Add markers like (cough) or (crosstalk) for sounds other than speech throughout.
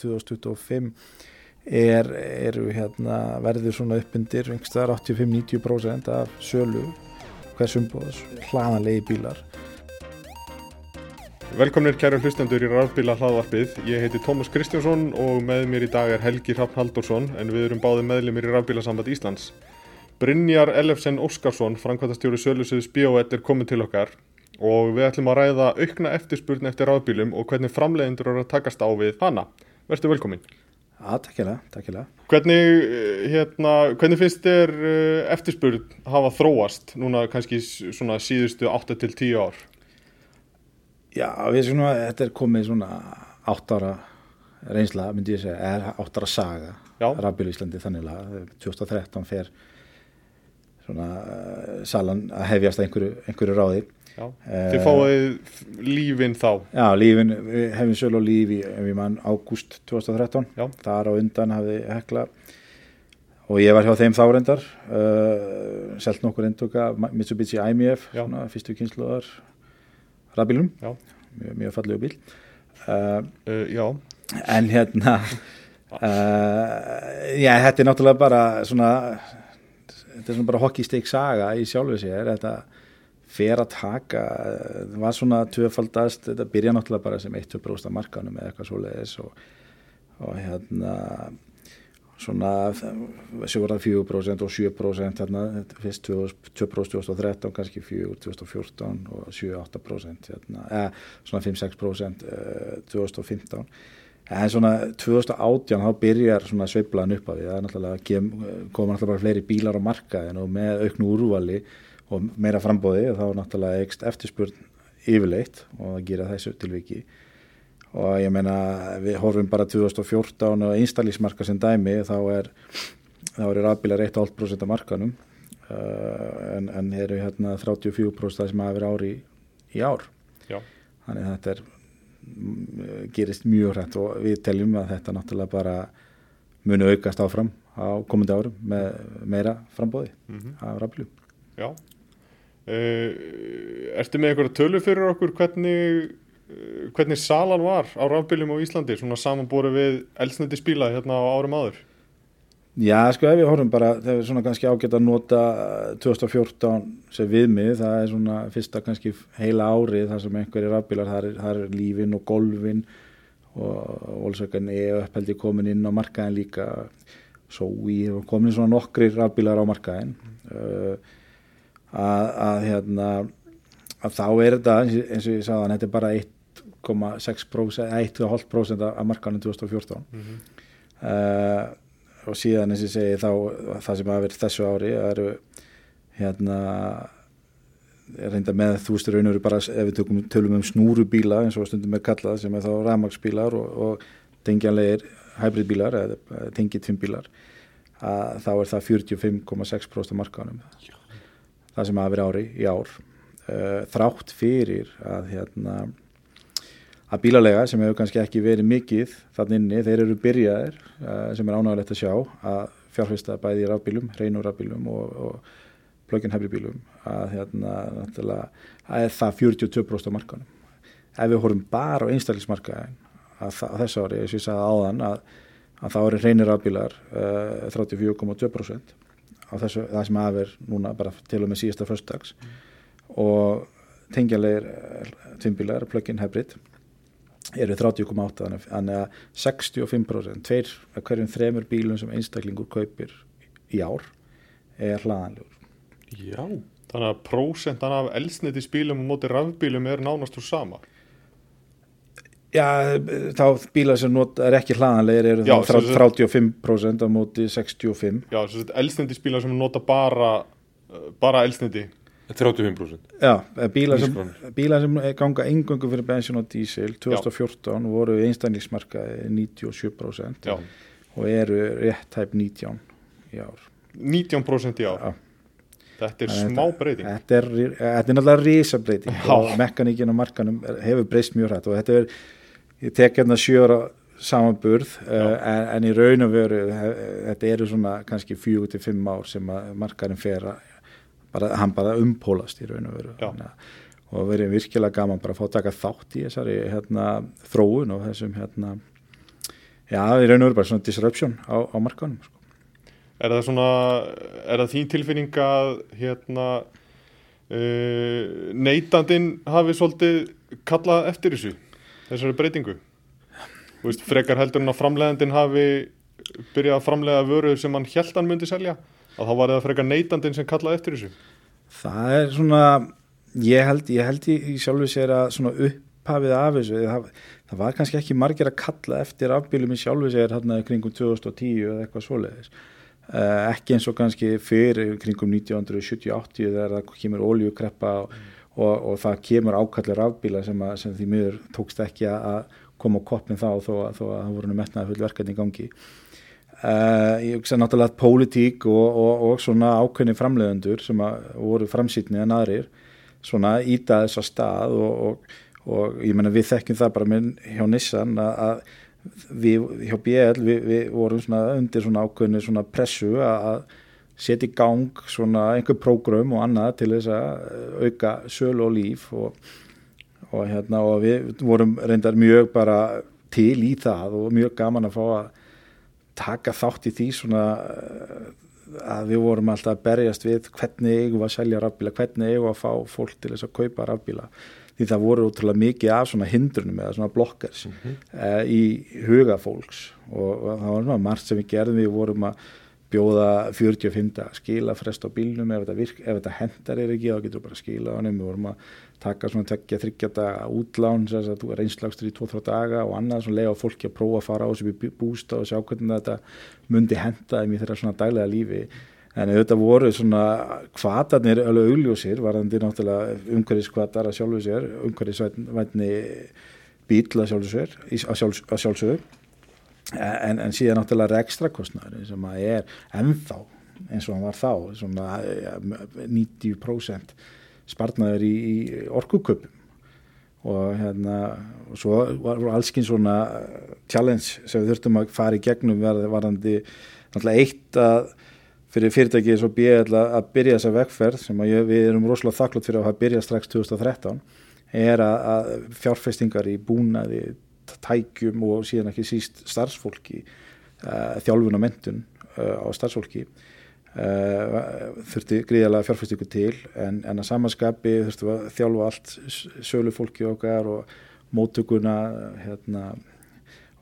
2025 er, eru hérna verður svona uppundir 85-90% af sölu hversum bóðs hlaðanlegi bílar Velkomnir kæru hlustendur í rafbíla hlaðvarpið. Ég heiti Tómas Kristjánsson og með mér í dag er Helgi Hrafn Haldursson en við erum báði meðlumir í rafbílasamband Íslands. Brynjar Ellefsen Óskarsson, framkvæmtastjóri Sölusuðs Bíóet er komin til okkar og við ætlum að ræða aukna eftirspurn eftir rafbílum og hvernig framleiðendur eru að takast á við hana. Verður velkomin. Já, takkilega. Hvernig, hérna, hvernig finnst þér eftirspurn hafa þróast núna kannski svona síðustu 8-10 ár? Já, við svona, þetta er komið svona átt ára reynsla, myndi ég segja, er átt ára saga rafbílu í Íslandi þannig að 2013 fer svona salan að hefjast einhverju, einhverju ráði. Já, þið fáið lífin þá? Já, lífin, við hefum sölu á líf í, ef ég mann, ágúst 2013, Já. þar á undan hafði hekla og ég var hjá þeim þá reyndar, uh, selt nokkur endurka, Mitsubishi IMF, svona fyrstu kynsluðar rafbílum, mjög, mjög fallegu bíl. Uh, Uh, já, en hérna, já, þetta er náttúrulega bara svona, þetta er svona bara hockeystick saga í sjálfu sér, þetta fer að taka, það var svona tvöfaldast, þetta byrja náttúrulega bara sem 1-2% af markanum eða eitthvað svoleiðis og, og hérna svona 7-4% og 7% hérna, fyrst 2% 2013, kannski 4 2014 og 7-8% hérna, eða svona 5-6% uh, 2015 en svona 2018 þá byrjar svona sveiflaðan upp af því. Það er náttúrulega koma náttúrulega bara fleiri bílar á markaðin og með auknu úrvali og meira frambóði og þá náttúrulega ekst eftirspurn yfirleitt og það gera þessu tilviki. Og ég meina við horfum bara 2014 og einstælísmarka sem dæmi þá er þá eru rafbílar 1,5% af markanum uh, en, en eru hérna 34% það sem hafa verið ári í ár. Já, þannig þetta er mm, gerist mjög hrætt og við teljum að þetta náttúrulega bara muni aukast áfram á komandi árum með meira frambóði mhm, af rafbílum. Já. Uh, ertu með einhverja tölu fyrir okkur hvernig, uh, hvernig salan var á rafbílum á Íslandi, svona samanbúri við elsnöndi spíla hérna á árum áður? Já, sko ef við horfum bara, það er svona kannski ágætt að nota 2014 sem viðmið, það er svona fyrsta kannski heila árið þar sem einhverjir rafbílar, það er, það er lífin og golfin og volsökan er upphældi komin inn á markaðin líka svo í og komin svona nokkri rafbílar á markaðin uh, að, að hérna að þá er þetta eins og ég sagði þetta er bara 1,6% 1,5% af markaðin 2014 Mm -hmm. uh, og síðan eins og ég segi þá það sem hafa verið þessu ári eru hérna er reynda með þú veist raun og veru bara ef við tökum, tölum um snúrubíla eins og stundum er kallað sem er þá rafmagsbílar og, og tengjanlegir hybridbílar eða tengitvimbílar að þá er það 45,6% af markaðanum það sem hafa verið ári í ár uh, þrátt fyrir að hérna að bílalega sem hefur kannski ekki verið mikið þannig inni, þeir eru byrjaðir uh, sem er ánægulegt að sjá að fjárfesta bæði í rafbílum, reynur rafbílum og, og plug-in hybridbílum að hérna að það 42% af markanum ef við horfum bara á einstaklismarkaðin að, það- þessu ári, eins og ég sagði áðan að, að þá eru reynir rafbílar uh, 34,2% á þessu, það sem verið núna bara til og með síðasta föstudags og tengjalegir tvimbílar, plug-in hybrid eru 30,8 þannig þannig að 65% tveir af hverjum þremur bílum sem einstaklingur kaupir í ár er hlaðanlegur Já. Þannig að prósentan af elsniti spílum og móti rafbílum er nánast úr sama. Já, þá bílar sem not, er ekki hlaðanlegir eru Já, þá sem sagt- 35% á móti 65 Já, þetta elsniti spílar sem nota bara, bara elsniti. 35% Já, eh, bílar sem, bílar sem ganga engöngu fyrir bensin og dísil 2014 voru einstaklingsmarkaði 97% Já, og eru rétt tæp 19 í ár 19% í ár. Já. Þetta er að smá breyting. Þetta er, þetta er náttúrulega risabreiting Já. og mekaníkin á markanum hefur breyst mjög hrætt og þetta er, ég tek hérna sjöra samanburð uh, en, en í raun og veru hef, þetta eru svona kannski fjögur til fimm ár sem að markarinn fer að bara, hann bara umpólast í raun og veru. Þannig og verið virkilega gaman bara að fá að taka þátt í þessari hérna, þróun og þessum hérna, já, við raun og veru bara svona disruption á, á markanum sko. Er það svona, er það þín tilfinning að hérna uh, neytandin hafi svolítið kallað eftir þessu, þessari breytingu? Veist, frekar heldur en að framleiðandin hafi byrjað að framleiða vöru sem hann held hann myndi selja, að þá var það frekar neytandin sem kallaði eftir þessu? Það er svona, ég held, ég held í, í sjálfu sér að svona upphafið af þessu, það, það var kannski ekki margir að kalla eftir afbílum í sjálfu sér hérna kringum 2010 eða eitthvað svoleiðis. Uh, ekki eins og kannski fyrir kringum 1970-80 þegar það kemur óljukreppa og. Og, og það kemur ákallir afbíla sem, að, sem því miður tókst ekki að koma á koppin þá þó að það voru metnaði full verkefni í gangi. Uh, ég hugsa náttúrulega pólitík og, og svona ákveðni framleiðendur sem voru framsýtni en aðrir svona íta þess að stað og ég menna við þekkjum það bara með hjá Nissan að við hjá BL við, við vorum svona undir svona ákveðinu svona pressu að setja í gang svona einhver prógram og annað til þess að auka sölu og líf og, og hérna og við vorum reyndar mjög bara til í það og mjög gaman að fá að taka þátt í því svona að við vorum alltaf að berjast við hvernig eigum að selja rafbíla, hvernig eigum að fá fólk til þess að kaupa rafbíla því það voru útrúlega mikið af svona hindrunum eða svona blokkars mm -hmm. uh, í huga fólks og, og það var margt sem við gerðum við vorum að bjóða 45 skila frest á bílnum ef þetta, virk, ef þetta hendar er ekki þá getur við bara að skila á hann við vorum að taka svona tveggja þryggja daga útlán reynslagstur í 2-3 daga og annað svona lega fólki að prófa að fara á þessu bústa og sjá hvernig þetta myndi henda þeim í þeirra svona daglega lífi. En auðvitað voru svona kvatarnir alveg augljósir, varðandi náttúrulega umhverfiskvatar að sjálfu sér, umhverfisvætni bíl að sjálfu sér, að sjálfsögðu, en, en síðan náttúrulega ekstra kostnæður sem að er ennþá eins og hann var þá, svona 90% spartnaður í, í orkuköpum og hérna og svo var allskinn svona challenge sem við þurftum að fara í gegnum varðandi náttúrulega eitt að fyrir fyrirtæki eins og BL að byrja þessa vekkferð sem ég, við erum rosalega þakklátt fyrir að hafa byrjað strax 2013 er að, að fjárfestingar í búnaði, tækjum og síðan ekki síst starfsfólki uh, þjálfun og mentun uh, á starfsfólki uh, þurfti gríðalega fjárfestingu til en, en að samanskapi þurfti að þjálfa allt sölufólki okkar og mótuguna hérna,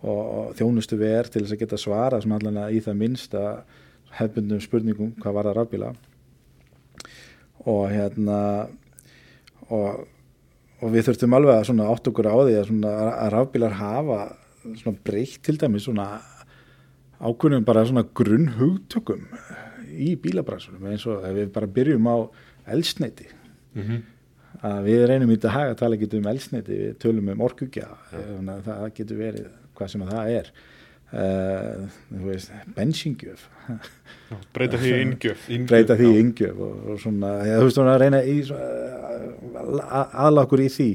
og, og þjónustu verð til þess að geta svara í það minnst að hefbundum spurningum hvað var það rafbíla. Og hérna og, og við þurftum alveg að átt okkur á því að, svona, að rafbílar hafa breykt til dæmis ákveðnum bara grunn hugtökum í bílabransunum eins og ef við bara byrjum á elsneiti mm -hmm. að við reynum í þetta haga að tala ekki um elsneiti við tölum um orkugja ja. það getur verið hvað sem að það er Uh, bensingjöf breyta því yngjöf (laughs) breyta því yngjöf og, og svona, ja, þú veist, svona að reyna í, aðla okkur í því.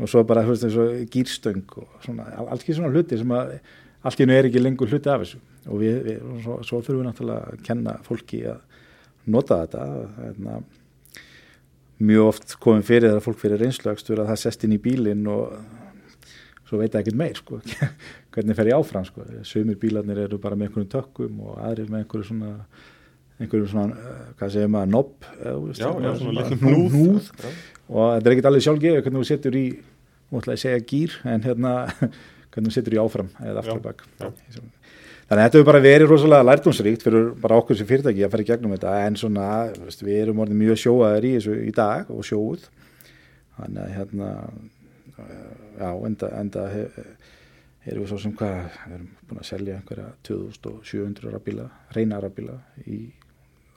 Og svo bara, þú veist, eins og gýrstöng og svona, allt ekki svona hluti sem að allt í nú er ekki lengur hluti af þessu. Og við, við svo, svo þurfum við náttúrulega að kenna fólki að nota þetta hérna, mjög oft komum fyrir þegar fólk fyrir reynslagstur að það sest inn í bílinn og svo veit það ekkert meir sko, hvernig fer ég áfram sko, sömur bílarnir eru bara með einhvern tökkum og aðrir með einhverju svona einhverjum svona, eh, hvað segir maður, nopp já, já, svona hnúð, hnúð. og þetta er ekkert alveg sjálfgeður hvernig þú setur í, múttilega að segja gýr en hérna, (laughs) hvernig þú setur í áfram eða afturbakk þannig að þetta hefur bara verið rosalega lærdomsríkt fyrir bara okkur sem fyrirtæki að fara í gegnum þetta. En svona, við erum orðin mjög sjóaðir í þessu í dag og sjóð þannig að hérna já, enda, enda erum við svo sem hvað, við erum búin að selja einhverja 2700 rafbíla, reyna rafbíla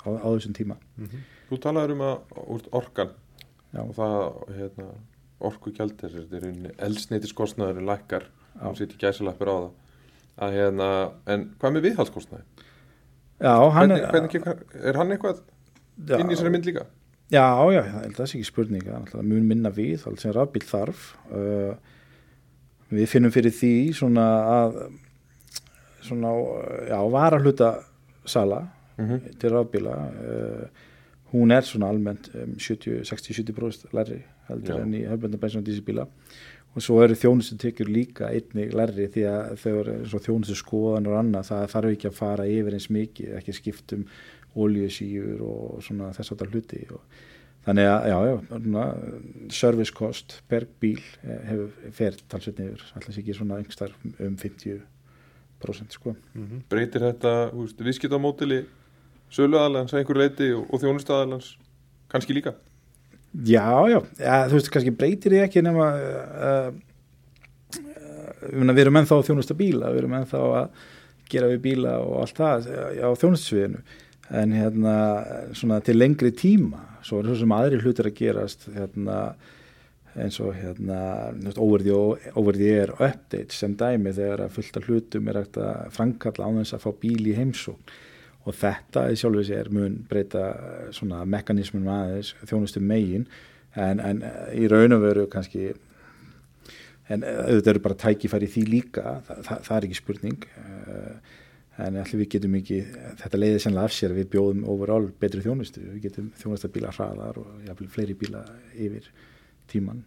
á, á þessum tíma. Mm -hmm. Þú talaður um að úr orkan já. og það hérna, orku gældir, þetta er einn elsneitisskostnaður í lækkar, þú sýtti gæsileppur á það, að hérna, en hvað með viðhaldskostnaði? Já, hann hvernig, er... Hvernig, er hann eitthvað já, inn í þessari mynd líka? Já, já, það er ekki spurning, það mun minna við, allt sem rafbíl þarf og uh, við finnum fyrir því svona að svona, já, vara hluta sala mm -hmm. til rafbíla uh, hún er svona almennt um 60-70% lærri heldur Já. enn í höfbjörnabænsum og dísibíla og svo eru þjónustu tekjur líka einnig lærri því að þau eru þjónustu skoðan og annað, það þarf ekki að fara yfir eins mikið, ekki skiptum ólíusíur og svona þess að hluti og þannig að já, já, service cost per bíl eh, hefur fer talsveit niður, alltaf ekki svona yngstar um 50% sko. Mm -hmm. Breytir þetta viðskiptamótili sölu aðalans að einhver leiti og, og þjónustu aðalans kannski líka? Já, já, ja, þú veist, kannski breytir ég ekki nema uh, uh, við erum ennþá þjónusta bíla, við erum ennþá að gera við bíla og allt það á þjónustsviðinu en hérna svona til lengri tíma svo er það sem aðri hlutir að gerast hérna eins og hérna óverði er update sem dæmi þegar að fullta hlutum er að framkalla á þess að fá bíl í heimsókn. Og þetta í sjálfur sér mun breyta eh, svona mekanismunum aðeins þjónustu megin. En, en eh, í raun og veru kannski en eh, auðvitað eru bara tækifæri því líka. Það, það, það er ekki spurning en allir við getum ekki þetta leiðir sannlega af sér við bjóðum overall betri þjónustu, við getum þjónustu bíla hraðar og jáfnvel fleiri bíla yfir tíman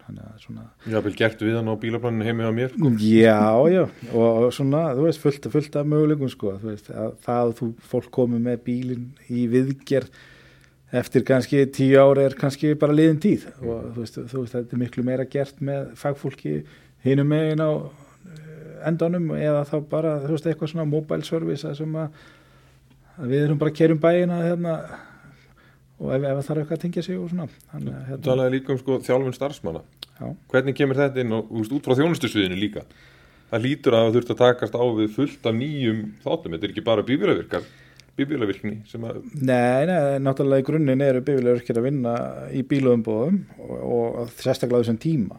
Já, vel gert við hann á bílaplaninu heimið á mér Já, já, og svona þú veist, fullt, fullt af möguleikum sko, þú veist, að það að þú fólk komi með bílin í viðgerð eftir kannski tíu ári er kannski bara liðin tíð. Og þú veist, þú veist, þetta er miklu meira gert með fagfólki hinum megin á endanum eða þá bara, þú veist, eitthvað svona mobile service að sem að, við erum bara að kerum bæina hérna og ef, ef það þarf eitthvað að tengja sig og svona Þú hérna... talaði líka um sko, þjálfun starfsmanna. Já. hvernig kemur þetta inn og úst, út frá þjónustusviðinu líka? Það lítur að það þurft að takast á við fullt af nýjum þáttum, þetta er ekki bara bíbjölavirkar bíbjölavirkni að... Nei, nei, náttúrulega í grunninn eru bíbjölavirkir að vinna í bíluumbóðum og, og sérstaklega þessum tíma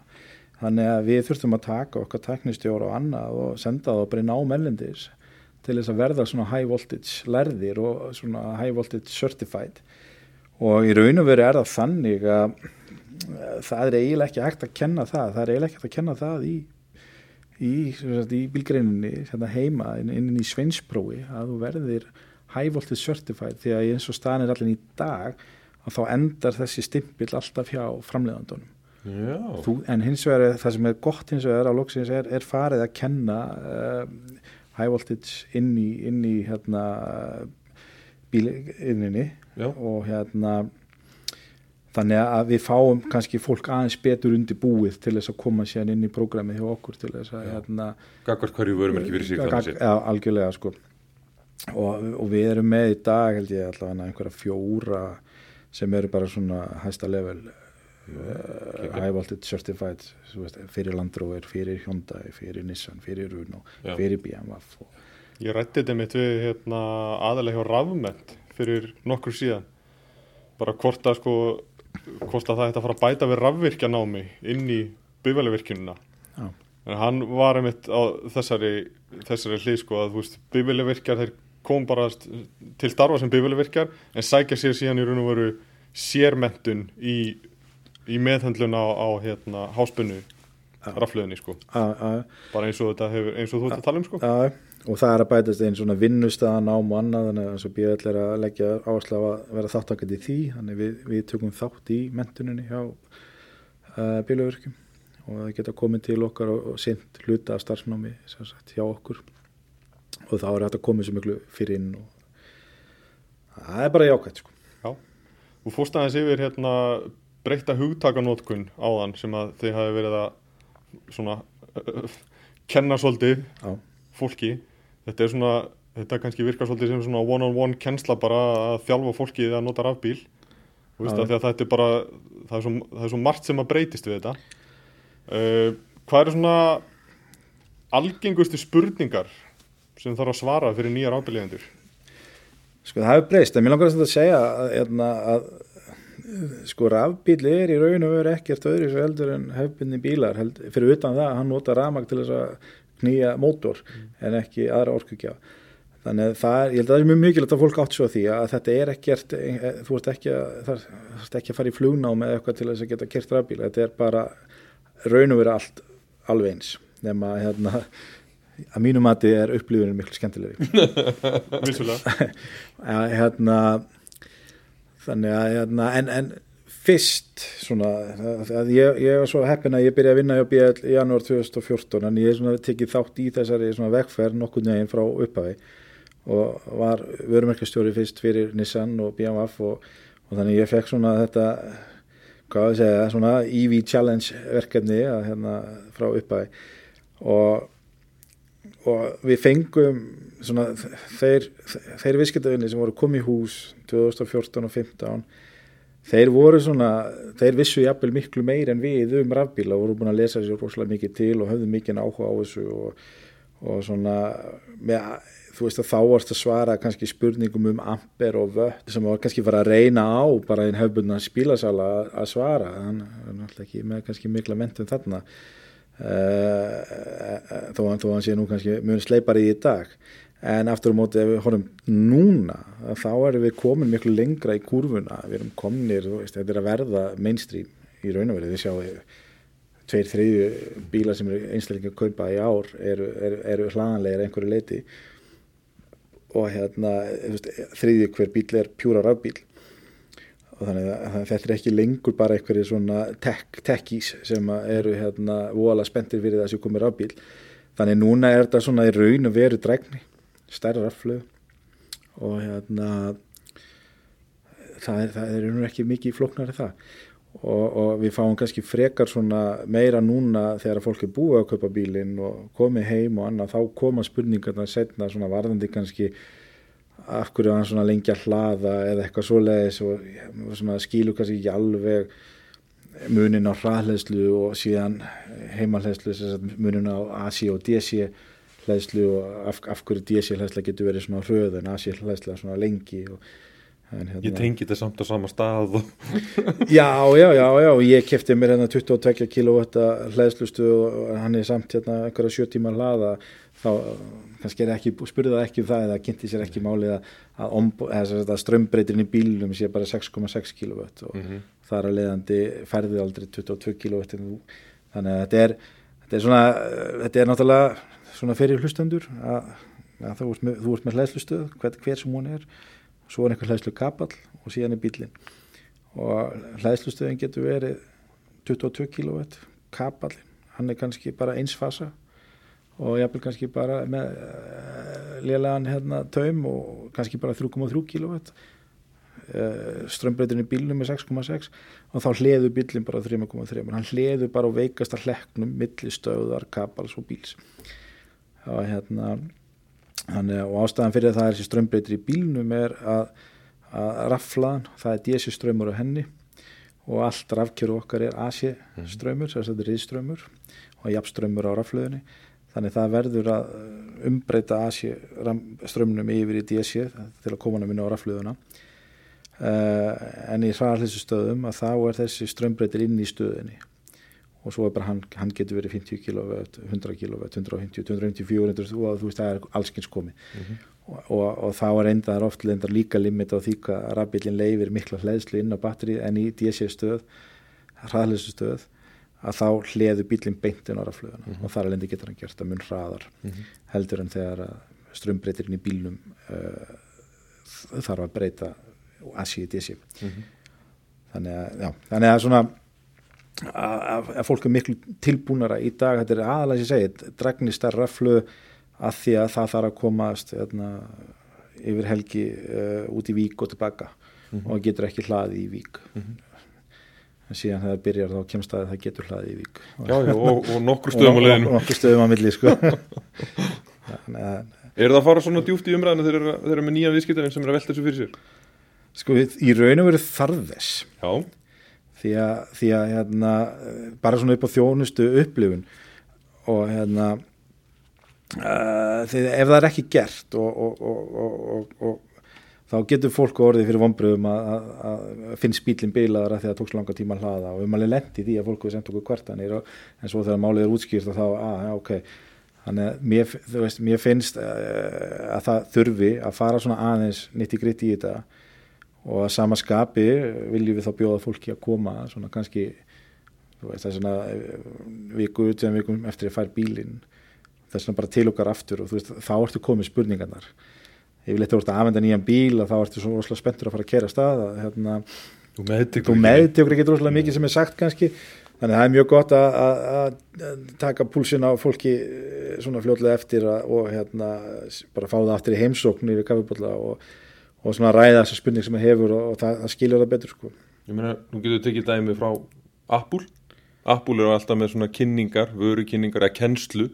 þannig að við þurftum að taka okkar teknistjóra og annað og senda það bara í námellindis til þess að verða svona high voltage lærðir og svona high voltage certified. Og í raun og veru er það þannig að það er eiginlega ekki hægt að kenna það. Það er eiginlega ekki hægt að kenna það í í, í bílgreininni hérna heima inn, í sveinsprói að þú verðir high voltage certified. Því að eins og staðin er allir í dag og þá endar þessi stimpil alltaf hjá framleiðandunum Þú, en hins vegar það sem er gott hins vegar á loksins er, er farið að kenna uh, high voltage inn í, inn í hérna bílinninni og hérna þannig að við fáum kannski fólk aðeins betur undir búið til þess að koma sér inn í prógramið hjá okkur til þess að hérna Gagvart hverju vörum ekki fyrir síðan Já, algjörlega sko. Og, og við erum með í dag held ég allavega einhverja fjóra sem eru bara svona hæsta level high voltage certified veist, fyrir Land Rover, fyrir Hyundai fyrir Nissan, fyrir Runo, Já. fyrir BMW og Ég rætti þetta mitt við hérna, aðalega hjá Rafment fyrir nokkur síðan bara hvort að sko hvort að það ætti að fara að bæta við rafvirkjanámi inn í bifælivirkjununa ah. en hann var einmitt á þessari, þessari hlið sko að þú veist bifælivirkjar þeir kom bara til starfa sem bifælivirkjar en sækja sér síðan í raun og veru sérmentun í, í meðhandlun á, á hérna háspunnu raflöðinni sko. Ah, ah. bara eins og hefur eins og þú ætti að tala um sko. Og það er að bætast einn svona vinnustæðan ám og annað þannig að eins og BL er að leggja áherslu að vera þáttakandi í því. Þannig við, við tökum þátt í mentuninni hjá uh, bílaverkjum og það geta komið til okkar og, og sint hluta af starfsnámi sagt, hjá okkur. Og þá er þetta komið svo miklu fyrir inn og það er bara jákvæmt sko. Já, og fórstæðins yfir hérna breyta hugtakanótkun á þann sem að þið hafi verið að svona uh, kenna svolítið Já. fólki. Þetta er svona, þetta kannski virkar svolítið sem svona one-on-one kennsla bara að þjálfa fólkið að nota rafbíl. Og veist að þetta er bara það er, svo, það er svo margt sem að breytist við þetta. Uh, hvað eru svona algengustu spurningar sem þarf að svara fyrir nýjar ábyrðiðendur Sko það hefur breyst, en mér langar að segja að, hérna, að, að sko rafbíl er í raun og veru ekkert öðru svo heldur en hefbinni bílar held, fyrir utan það að hann nota rafmag til þess að knýja mótor mm. en ekki aðra orkugja þannig að það er, ég held að það er mjög mikilvægt að fólk átt svo því að þetta er ekkert eh, þú ert ekki að, það er ekki að fara í flugnámi eða eitthvað til þess að geta kert rafbíla. Þetta er bara raun og verið allt alveg eins nema hérna að mínu mati er upplýðunum miklu skemmtilegri. (laughs) (laughs) Vissulega. Hérna þannig að hérna, en, en fyrst svona, að ég, ég var svo heppin að ég byrjaði að vinna í BL í janúar 2014 en ég tekið þátt í þessari vegferð nokkur neginn frá upphafi og var vörumerkastjóri fyrst fyrir Nissan og BMF og, og þannig ég fekk svona þetta hvað ég segja, svona EV Challenge verkefni að, hérna, frá upphafi. Og, og við fengum svona þeir, þeir viðskiptavinni sem voru komið í hús 2014 og 2015 þeir voru svona, þeir vissu jafnvel miklu meir en við um rafbíla voru búin að lesa sér rosalega mikið til og höfðu mikið áhuga á þessu og, og svona með, þú veist að þá varst að svara kannski spurningum um amper og vött sem var kannski fara að reyna á bara einn höfbundna spílasala að svara. Þannig að náttúrulega ekki með kannski mikla mentum þarna uh, þó að hann sé nú kannski mjög sleipar í dag en aftur á móti ef við horfum núna þá erum við komin miklu lengra í kurvuna við erum kominir, veist, þetta er að verða mainstream í raun og verið við sjáum tveir, þriðju bílar sem eru einstaklega að kaupa í ár eru, eru, eru hlaganlegar einhverju leiti og hérna veist, þriðju hver bíl er pjúra rafbíl og þannig að þetta er ekki lengur bara einhverju svona tech sem eru hérna vola spenntir fyrir þessu komið rafbíl þannig núna er þetta svona í raun og veru dregni stærra raflu og hérna það er, það er ekki mikið floknar í það. Og, og við fáum kannski frekar svona meira núna þegar fólk er búið að kaupa bílinn og komið heim og annað þá koma spurningarna setna svona varðandi kannski af hverju hann svona lengja hlaða eða eitthvað svoleiðis og svona skilu kannski ekki alveg munin á hraðleðslu og síðan heimalleðslu munin á AC og DC hlæðslu og af, af hverju DC hlæðsla getur verið svona hröð en AC hlæðsla svona lengi og, hérna, Ég tengi þetta samt á sama stað (laughs) Já, já, já, já ég kefti mér hérna 22 kW hlæðslustu og hann er samt hérna einhverja 7 tíma hlaða þá kannski er ekki, spurði það ekki um það eða kynnti sér ekki málið að, að, að strömbreytirinn í bílum sé bara 6,6 kW og mm -hmm. þar að leiðandi færði aldrei 22 kW þannig að þetta er þetta er svona, þetta er náttúrulega svona fyrir hlustendur að, að þú ert með, með hlæðslustöð hver, hver sem hún er svo er einhver hlæðslu kapall og síðan er bílinn og hlæðslustöðin getur verið 22 kW kapallin, hann er kannski bara eins fasa og jáfnvel kannski bara með uh, lélegan hérna taum og kannski bara 3,3 kW strömbreyturinn í bílnum er 6,6 og þá hliður bílinn bara 3,3 hann hliður bara á veikasta hlekknum millistöðar, kapals og bíls og hérna hann, og ástæðan fyrir það er þessi strömbreytir í bílnum er að, að raflaðan, það er DC ströymur á henni. Og allt rafkjöru okkar er AC ströymur, þess að þetta er riðströymur og jafnströymur á raflöðinni þannig það verður að umbreyta AC ströymnum yfir í DC til að koma hann minna á raflöðuna uh, en í hraðallissustöðum að þá er þessi strömbreytir inn í stöðinni og svo er bara hann, hann getur verið 50 kW, 100 kW, 150, 250, 400 og þú veist það er allskynns komið mm -hmm. og, og, og þá er enda oft líka limit á því að rafbílinn leifir mikla hlæðslu inn á batteri en í DC stöð, hraðlæsu stöð að þá hliðu bílinn beintin á raflöðuna mm -hmm. og þar lendi getur hann gert að mun hraðar mm -hmm. heldur en þegar strömbreytirinn í bílnum uh, þarf að breyta AC í DC mhm. þannig að, já, þannig að svona að, fólk er miklu tilbúnara í dag, þetta er aðalega sem ég segi dragnistar raflu að því að það þarf að komast eðna, yfir helgi uh, út í vík og tilbaka mm -hmm. og getur ekki hlaði í vík mm -hmm. en síðan þegar það byrjar þá kemst að það getur hlaði í vík já, já, og, og (laughs) nokkur stöðum á leginu og nokkur stöðum á milli sko. (laughs) Er það að fara svona djúft í umræðinu þegar þeir eru með nýja viðskiptarinn sem er að velta þessu fyrir sér? Sko í raun og veru þarðes Já því að, því að hérna, bara svona upp á þjónustu upplifun og hérna uh, því ef það er ekki gert og, og, og, og þá getur fólk orðið fyrir vonbröðum að, að, að finnst bílinn bílaðar að því að það tóks langa tíma að hlaða og um alveg lendi því að fólk hefur sendt okkur kvartanir en svo þegar málið er útskýrt þá, að já ok. Þannig að mér, veist, mér finnst uh, að það þurfi að fara svona aðeins nýtt í gritt í þetta og að sama skapi viljum við þá bjóða fólki að koma svona kannski veist, það er svona eh, viku út sem vikum eftir að fær bílinn. Það er svona bara til okkar aftur og veist, þá ertu komið spurningarnar. Ef við letum að afvenda nýjan bíl þá ertu svona rosalega spenntur að fara að kera stað að, hérna, Þú meðtekur þú meðtekur ekki droslega mikið sem er sagt kannski. Þannig að það er mjög gott að, að, að taka púlsin á fólki eh, svona fljótlega eftir og hérna bara fá það aftur í heimsókn yfir kaffibólla og, og svona ræða þessa spurning sem það hefur og, og það, það skilur það betur sko. Ég meina, nú getur við tekið dæmi frá Apple Apple eru alltaf með svona kynningar, vöru kynningar eða kennslu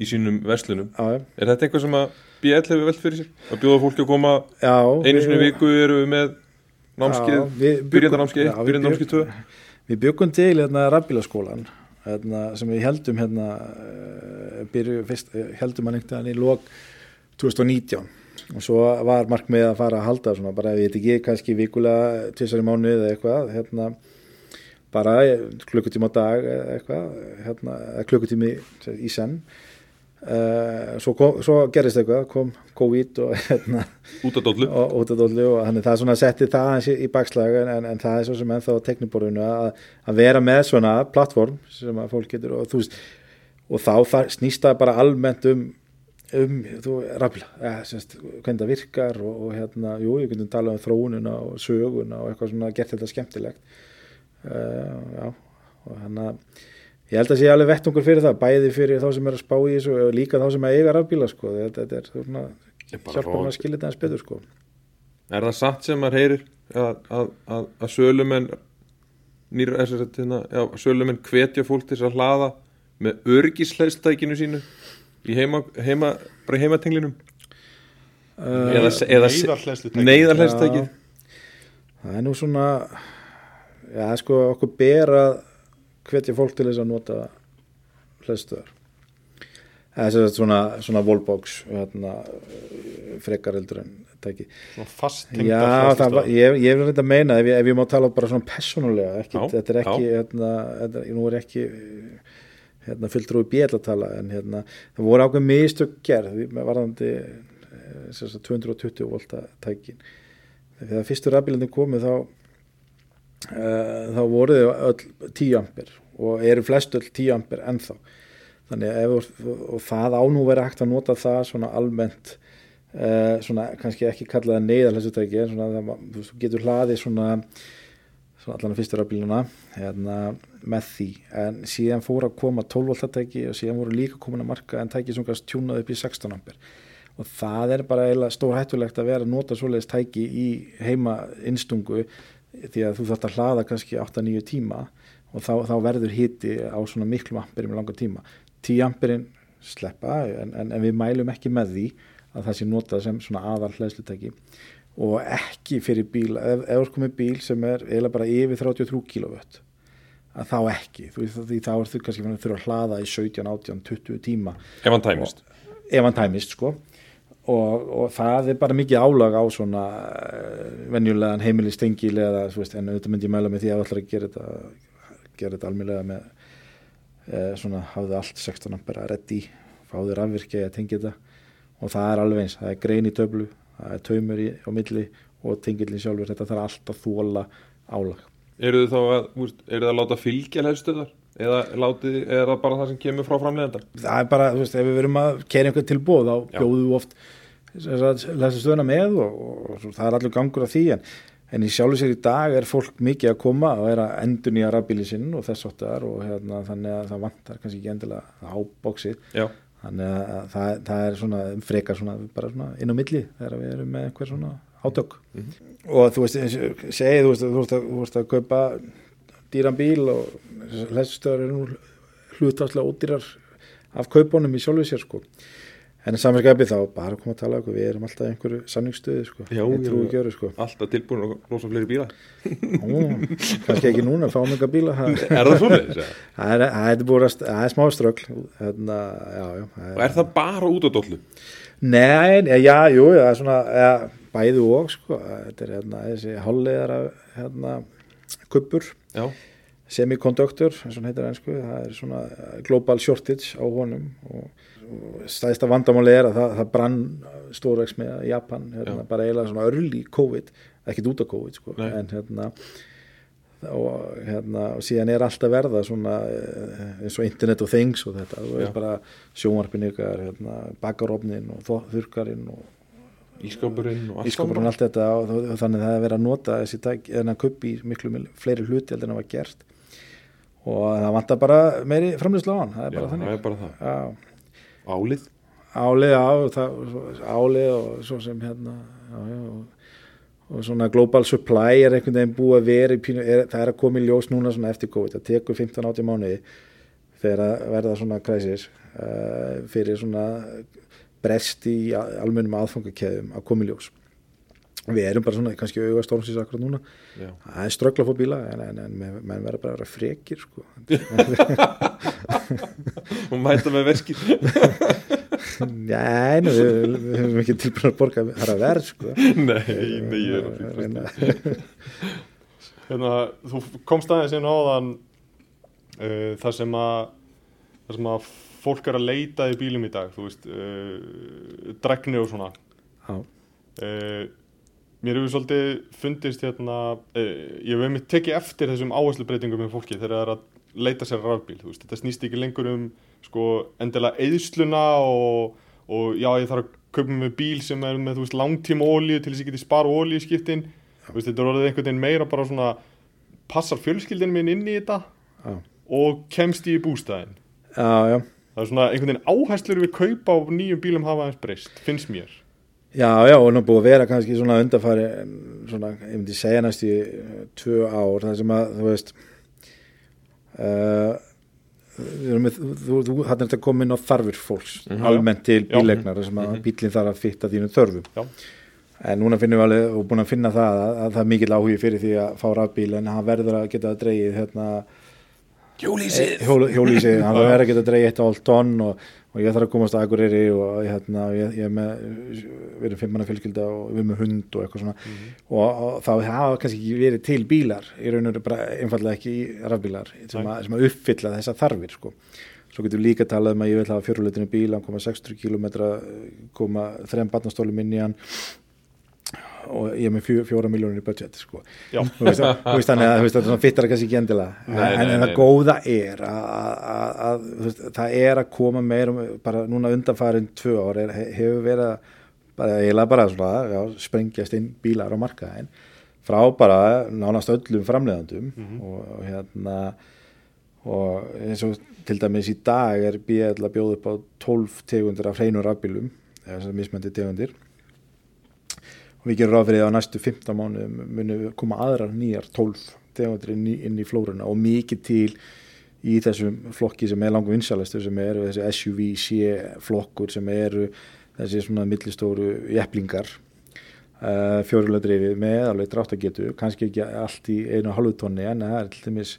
í sínum verslunum Já. Er þetta eitthvað sem að BL hefur velt fyrir sér? Að bjóða fólki að koma Já, einu sinni viku eru við með byrjandarnámskeið Já, 1, við byrjandarnámskeið 2 Við byggum til hérna rafbílaskólan hérna, sem við heldum hérna uh, byrju, fyrst, eh, heldum hann einhvern veginn í lok 2019 og svo var markmið að fara að halda svona, bara við veit ekki, kannski vikulega tvisar í mánuði eða eitthvað hérna, bara eh, klukkutíma á dag eitthvað hérna, klukkutími í senn. Uh, svo, kom, svo gerist eitthvað kom COVID og hérna út af dollu. og dollu og hann er það svona setti það hans í, bakslag en, en, en það er svo sem ennþá tekniborðinu að, að vera með svona plattform sem að fólk getur og þú veist og þá snýst það bara almennt um um, þú, rafla ja, semst, hvernig það virkar og, og hérna, jú, við getum talað um þróununa og söguna og eitthvað svona gert þetta skemmtilegt. Uh, já, og hann að ég held að sé alveg vettungur fyrir það, bæði fyrir þá sem er að spá í þessu og líka þá sem er að eiga rafbíla sko, þetta, þetta er svona Ég bara hjálpa fá- maður að skilja þetta eins betur sko. Er það satt sem maður heyrir að, að, að, að sölumenn nýra þess að hérna, já, sölumenn hvetja fólk til þess að hlaða með örgisleistækinu sínu í heima, heima bara í heimatenglinum. Uh, eða, eða Neyðarhleðslutæki. neyðarleistæki það er nú svona já sko okkur ber að hvetja fólk til þess að nota hlæstöðar það er svona, svona wallbox hérna, frekar eldur en tæki. Já var- ég, ég vil reynda að meina ef ég, ef ég má tala bara svona Já, þetta er ekki hérna, þetta, nú er ekki hérna, fulltrúi bjell að tala en hérna, það voru ákveð mistök gerð með varðandi eh, sem sagt 220 volta tækin. Þegar fyrstu rafbílandi komið þá uh, þá voru þau öll 10 ampir og eru flest öll 10 ampir ennþá. Þannig að ef, og það ánú verið hægt að nota það svona almennt uh, svona kannski ekki kallaða neyðarhlæsutæki en svona það, þú getur hlaðið svona allan að fyrstu rafbíluna hérna, með því. En síðan fór að koma 12 voltatæki og síðan voru líka komin að marka en tæki sem kannski tjúnað upp í 16 ampir og það er bara stór hættulegt að vera að nota svoleiðis tæki í heima innstungu því að þú þarft að hlaða kannski 8-9 tíma og þá, þá verður hiti á svona miklu amperum í langa tíma. 10 amperin sleppa en, en, en við mælum ekki með því að það sé notað sem svona aðal hlæðslutæki og ekki fyrir bíl ef, þú ert komið bíl sem er eiginlega bara yfir 33 kW að þá ekki, þú, því þá er þú kannski fannig að þurfa að hlaða í 17, 18, 20 tíma. Ef hann tæmist. Ef hann tæmist sko. Og, og það er bara mikið álag á svona uh, venjulegan heimilistengil eða þú veist, en auðvitað myndi ég mæla með því að það ætlar að gera þetta gera þetta almennlega með uh, svona hafðu allt 16 ampera reddi, fáðu rafvirkja að tengja þetta. Og það er alveg eins, það er grein í töflu það er taumur í, á milli og tengilin sjálfur, þetta þarf allt að þóla álag. Eru þið þá að, eru þið að láta fylgja hlæðstöðar eða látið, er það bara það sem kemur frá framleiðandar það er bara, þú veist, ef við verum að kera einhvern tilbúð þá bjóðum við oft lesa stöðuna með og, og, og það er allur gangur af því en, en í sjálfu sér í dag er fólk mikið að koma og er að endur nýja rafbíli sinn og þess áttar og hérna, þannig að það vantar kannski ekki endilega ábóksið já, þannig að það, það er svona frekar svona, bara svona inn á milli þegar við erum með einhver svona átök. Og þú veist, eins og ég segi þú veist, þú veist, að, þú veist að kaupa dýran bíl og hlæstustöðar eru nú hlutastlega ódýrar af kaupunum í sjálfu sér sko en samanskapið þá bara koma að tala okkur við erum alltaf einhverju sanningstöðu sko Já, ég trúi já. ekki öru sko alltaf tilbúin að losa fleiri bíla Nú, kannski ekki núna, fáum einhver bíla (laughs) er það eða? það er, að- það er smá strögl hérna, og er það bara út á dollu? Nei, já, jú, það er svona ja, bæði og sko, þetta er hérna, þessi hálfleðara hérna, kuppur, já, heitir einsku, það er svona global shortage á honum og, og stæðsta vandamáli er að það, það brann stórveks með Japan hérna, bara eiginlega svona örli COVID ekkit út af COVID sko, en hérna og, hérna, og síðan er allt að verða svona eh, eins og internet og things og þetta, þú veist bara sjónvarpin ykkar, hérna, bakarofnin og þurrkarinn og Ískapurinn og Ískapurinn allt þetta og, þannig það er verið að nota þessi tæk en að kuppi miklu fleiri hluti en það var gert. Og það vantar bara meiri framlýslu á hann það er bara Já, þannig. það er bara Álið. Álið á það, álið og svo sem hérna já, já, og, og svona global supply er einhvern veginn búið að vera pínu, er, það er að koma í ljós núna svona eftir COVID, það tekur 15-80 mánuði þegar að verða svona kræsis uh, fyrir svona brest í almennum aðfangakeðum að koma í ljós við erum bara svona kannski auðvitað stórnsins akkurat núna Já. það er ströggla fór bíla en, en, en menn verður bara að vera frekir sko. (laughs) og mæta með verkir (laughs) Nei, nú, við, við höfum ekki tilbúin að borga þar að verð sko. (laughs) Nei, nei, ég er að Reyna- hérna, þú komst aðeins inn á þann uh, það sem að það sem að fólk er að leita í bílum í dag þú veist uh, dregni og svona Já, uh, mér hefur svolítið fundist hérna uh, ég hef einmitt tekið eftir þessum áherslubreytingum með fólki þegar það er að leita sér rafbíl þú veist, þetta snýst ekki lengur um sko endilega eðsluna og, og já ég þarf að kaupa með bíl sem er með þú veist langtíma ólíu til þess að ég geti spara ólíu skiptin þú veist, þetta er orðið einhvern veginn meira bara svona passar fjölskyldin minn inn í þetta já, og kemst ég í bústæðin já, já. það er svona einhvern veginn áherslur við kaupa á nýjum bílum hafa aðeins breyst, finnst mér Já, já, og nú búið að vera kannski svona undarfari, svona, ég myndi segja næst í uh, tvö ár, það sem að, þú veist, uh, þú, er þetta komin á þarfir fólks, Mhm. almennt til bílegnar, þar sem að Mhm. bílinn þarf að fitta þínum þörfum. Já. En núna finnum við alveg, og búin að finna það, að, að það er mikill áhugi fyrir því að fá rafbíl, en hann verður að geta að dreigið, hérna, Hjólísið Hjól, hjólísið, (laughs) hann verður að geta dreigið eitt hálft tonn og, og ég þarf að komast að Akureyri og hérna, ég, ég er með við erum fimmana fjölskylda og við erum með hund og eitthvað svona. Og, og þá hafa kannski ekki verið til bílar í raun og veru bara einfallega ekki rafbílar sem, að- sem að uppfylla þessa þarfir sko. svo getur líka talað um að ég vil hafa fjörulutinu bíl hann koma 60 km koma þrem barnastólum inn í hann og ég er með fjó, fjóra miljónir í budget sko. Þú veist, þannig að þetta fittar kannski ekki endilega Nei, en, nei, en nei. það góða er að, að, að veist, það er að koma meira bara núna undanfærin tvö ár er, hefur verið bara, eiginlega bara svona, já, sprengjast inn bílar á markaðin frá bara nánast öllum framleiðandum og, og hérna og eins og til dæmis í dag er BL að bjóða upp á 12 tegundir af hreinur rafbílum eða mismöndi tegundir og við gerum ráð fyrir að næstu 15 mánuðum munum við koma aðrar nýjar 12 tegundir inn í, flóruna. Og mikið til í þessum flokki sem er langum vinsælastur sem eru þessi SUV C flokkur sem eru þessi svona millistóru jeplingar uh, fjórulega dreifið með alveg dráttagetu, kannski ekki allt í einu halvu tonni en það er til dæmis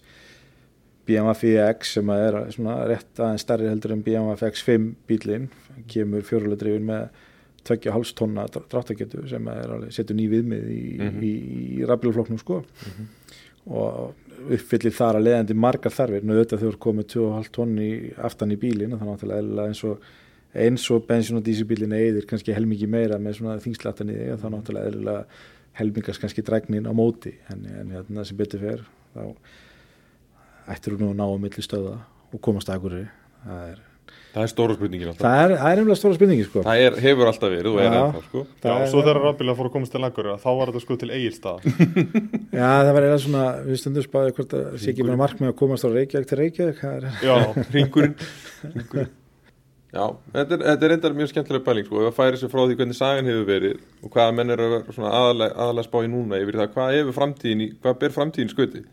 BMW X sem er svona rétt aðeins stærri heldur en BMW X5 bílinn kemur fjórulega dreifin með tveggja hálfs tonna dráttagetu sem er setur ný viðmið í, Mhm. í, í rafbíluflokknum sko. Og uppfyllir þar að leiðandi margar þarfir. Auðvitað þau eru komið 2,5 tonni aftan í bílinn og þannig að eins og eins og bensin og dísibílinn eðir kannski helmingi meira með svona þingslatan í þig náttúrulega eðlilega helmingast kannski dræknin á móti. En, en hérna sem betur fer þá ættir þú nú að ná að milli stöða og komast að akkur það er, Það er stóra spurningin alltaf. Það er, það er einlega stóra spurningi sko. Það er, hefur alltaf verið og er ennþá sko. Já, er- svo þegar rafbílar fór að komast til langur þá var þetta sko til eigilstað (laughs) Já, það var eiginlega svona, við stundum spáðið hvort það sé ekki bara markmið að komast á Reykjavík til Reykjavík það er, Já, Ringurinn Hringurinn. Já, þetta er, þetta er endar mjög skemmtileg pæling sko, ef að færi sér frá því hvernig sagan hefur verið og hvaða menn að svona aðalega, aðalega spá í núna yfir það, hvað hefur framtíðin í, hvað ber framtíðin skuti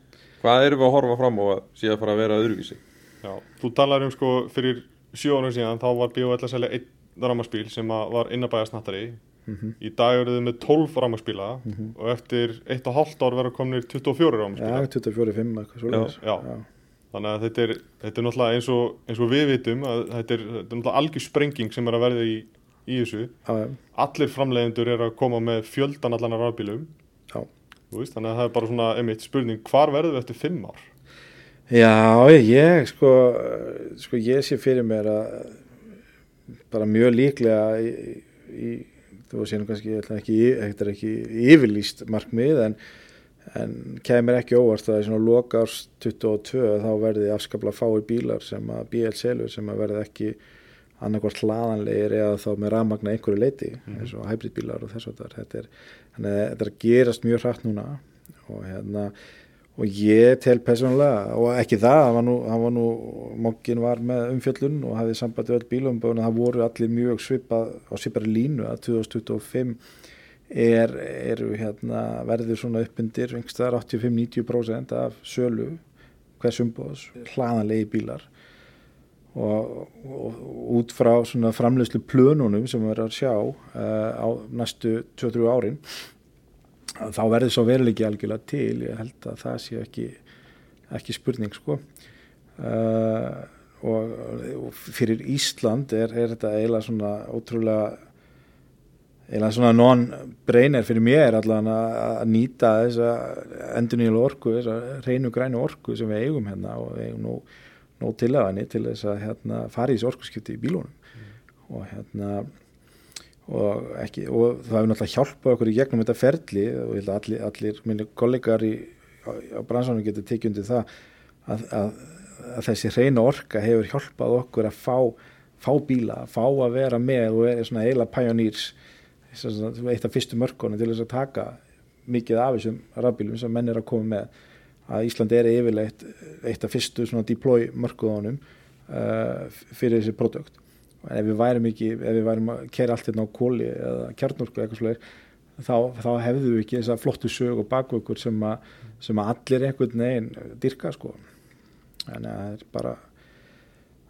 hvað erum við að horfa fram á að sé að fara að vera öðruvísi? Já Þú talar um sko fyrir sjö árum síðan þá var BOL að selja einn rammarspíl sem var innabæða snattari Mhm. Í dag eru þið með 12 rammarspíla og eftir 1,5 ár verður komnir 24 já, rammarspíla 24-5 eitthvað svoleiðis. Já. Þannig að þetta er, þetta er náttúrulega eins og, eins og við vitum að þetta er, þetta er náttúrulega algjör sprenging sem er að verða í, í þessu. Já, já, Allir framleiðendur eru að koma með fjöldan allan af veist, þannig að það er bara svona einmitt spurning, hvar verðum við eftir 5 ár? Já, ég sko, sko ég sé fyrir mér að bara mjög líklega í, í þú séum kannski ekki, þetta er ekki yfirlýst markmið en, en kemur ekki óvart að í svona loka árs 22 þá verði afskaplega fáir bílar sem að BL selur sem að verði ekki annarkvært hlaðanlegir eða þá með rafmagna einhverju leiti mm. eins og hybridbílar og þess að þetta er, þetta er að gerast mjög hrætt núna og hérna og ég tel personlega og ekki það, hann var nú, hann var nú mokkin var með umfjöllun og hafið sambandi öll bílum, það voru allir mjög svipað á svipari línu að 2025 er, er hérna, verður svona uppbyndir 85-90% af sölu hvers umbóðs hlaðanlegi bílar. Og, og út frá svona framlegslu plönunum sem við verðum að sjá uh, á næstu 2-3 árin þá verður svo veruleiki algjörlega til. Ég held að það sé ekki ekki spurning sko. Uh, og, og fyrir Ísland er, er þetta eiginlega svona ótrúlega eiginlega svona non-brainer fyrir mér allan að nýta þessa endunílu orku, þessa reynu grænu orku sem við eigum hérna og við eigum nú, nú til aðani til þess að hérna, fara í þessu orkuskipti í bílunum. Mm. og hérna og, ekki, og það hefur náttúrulega hjálpað okkur í gegnum þetta ferli og ég held að allir, allir minni kollegar í, á, á bransanum getur tekið undir það að, að, að þessi reyna orka hefur hjálpað okkur að fá, fá bíla, fá að vera með og vera svona eila pioneers eitt af fyrstu mörkunum til þess að taka mikið af þessum rafbílum sem menn er að koma með. Að Ísland er yfirleitt eitt af fyrstu svona deploy mörkuðunum uh, fyrir þessi produkt ef við værum ekki, ef við værum að kera allt hérna á kóli eða kjarnorku eitthvað slúðir þá, þá hefðu við ekki þessa flottu sög og bakvökkur sem, sem að allir einhvern veginn dyrka sko. Þannig að það er bara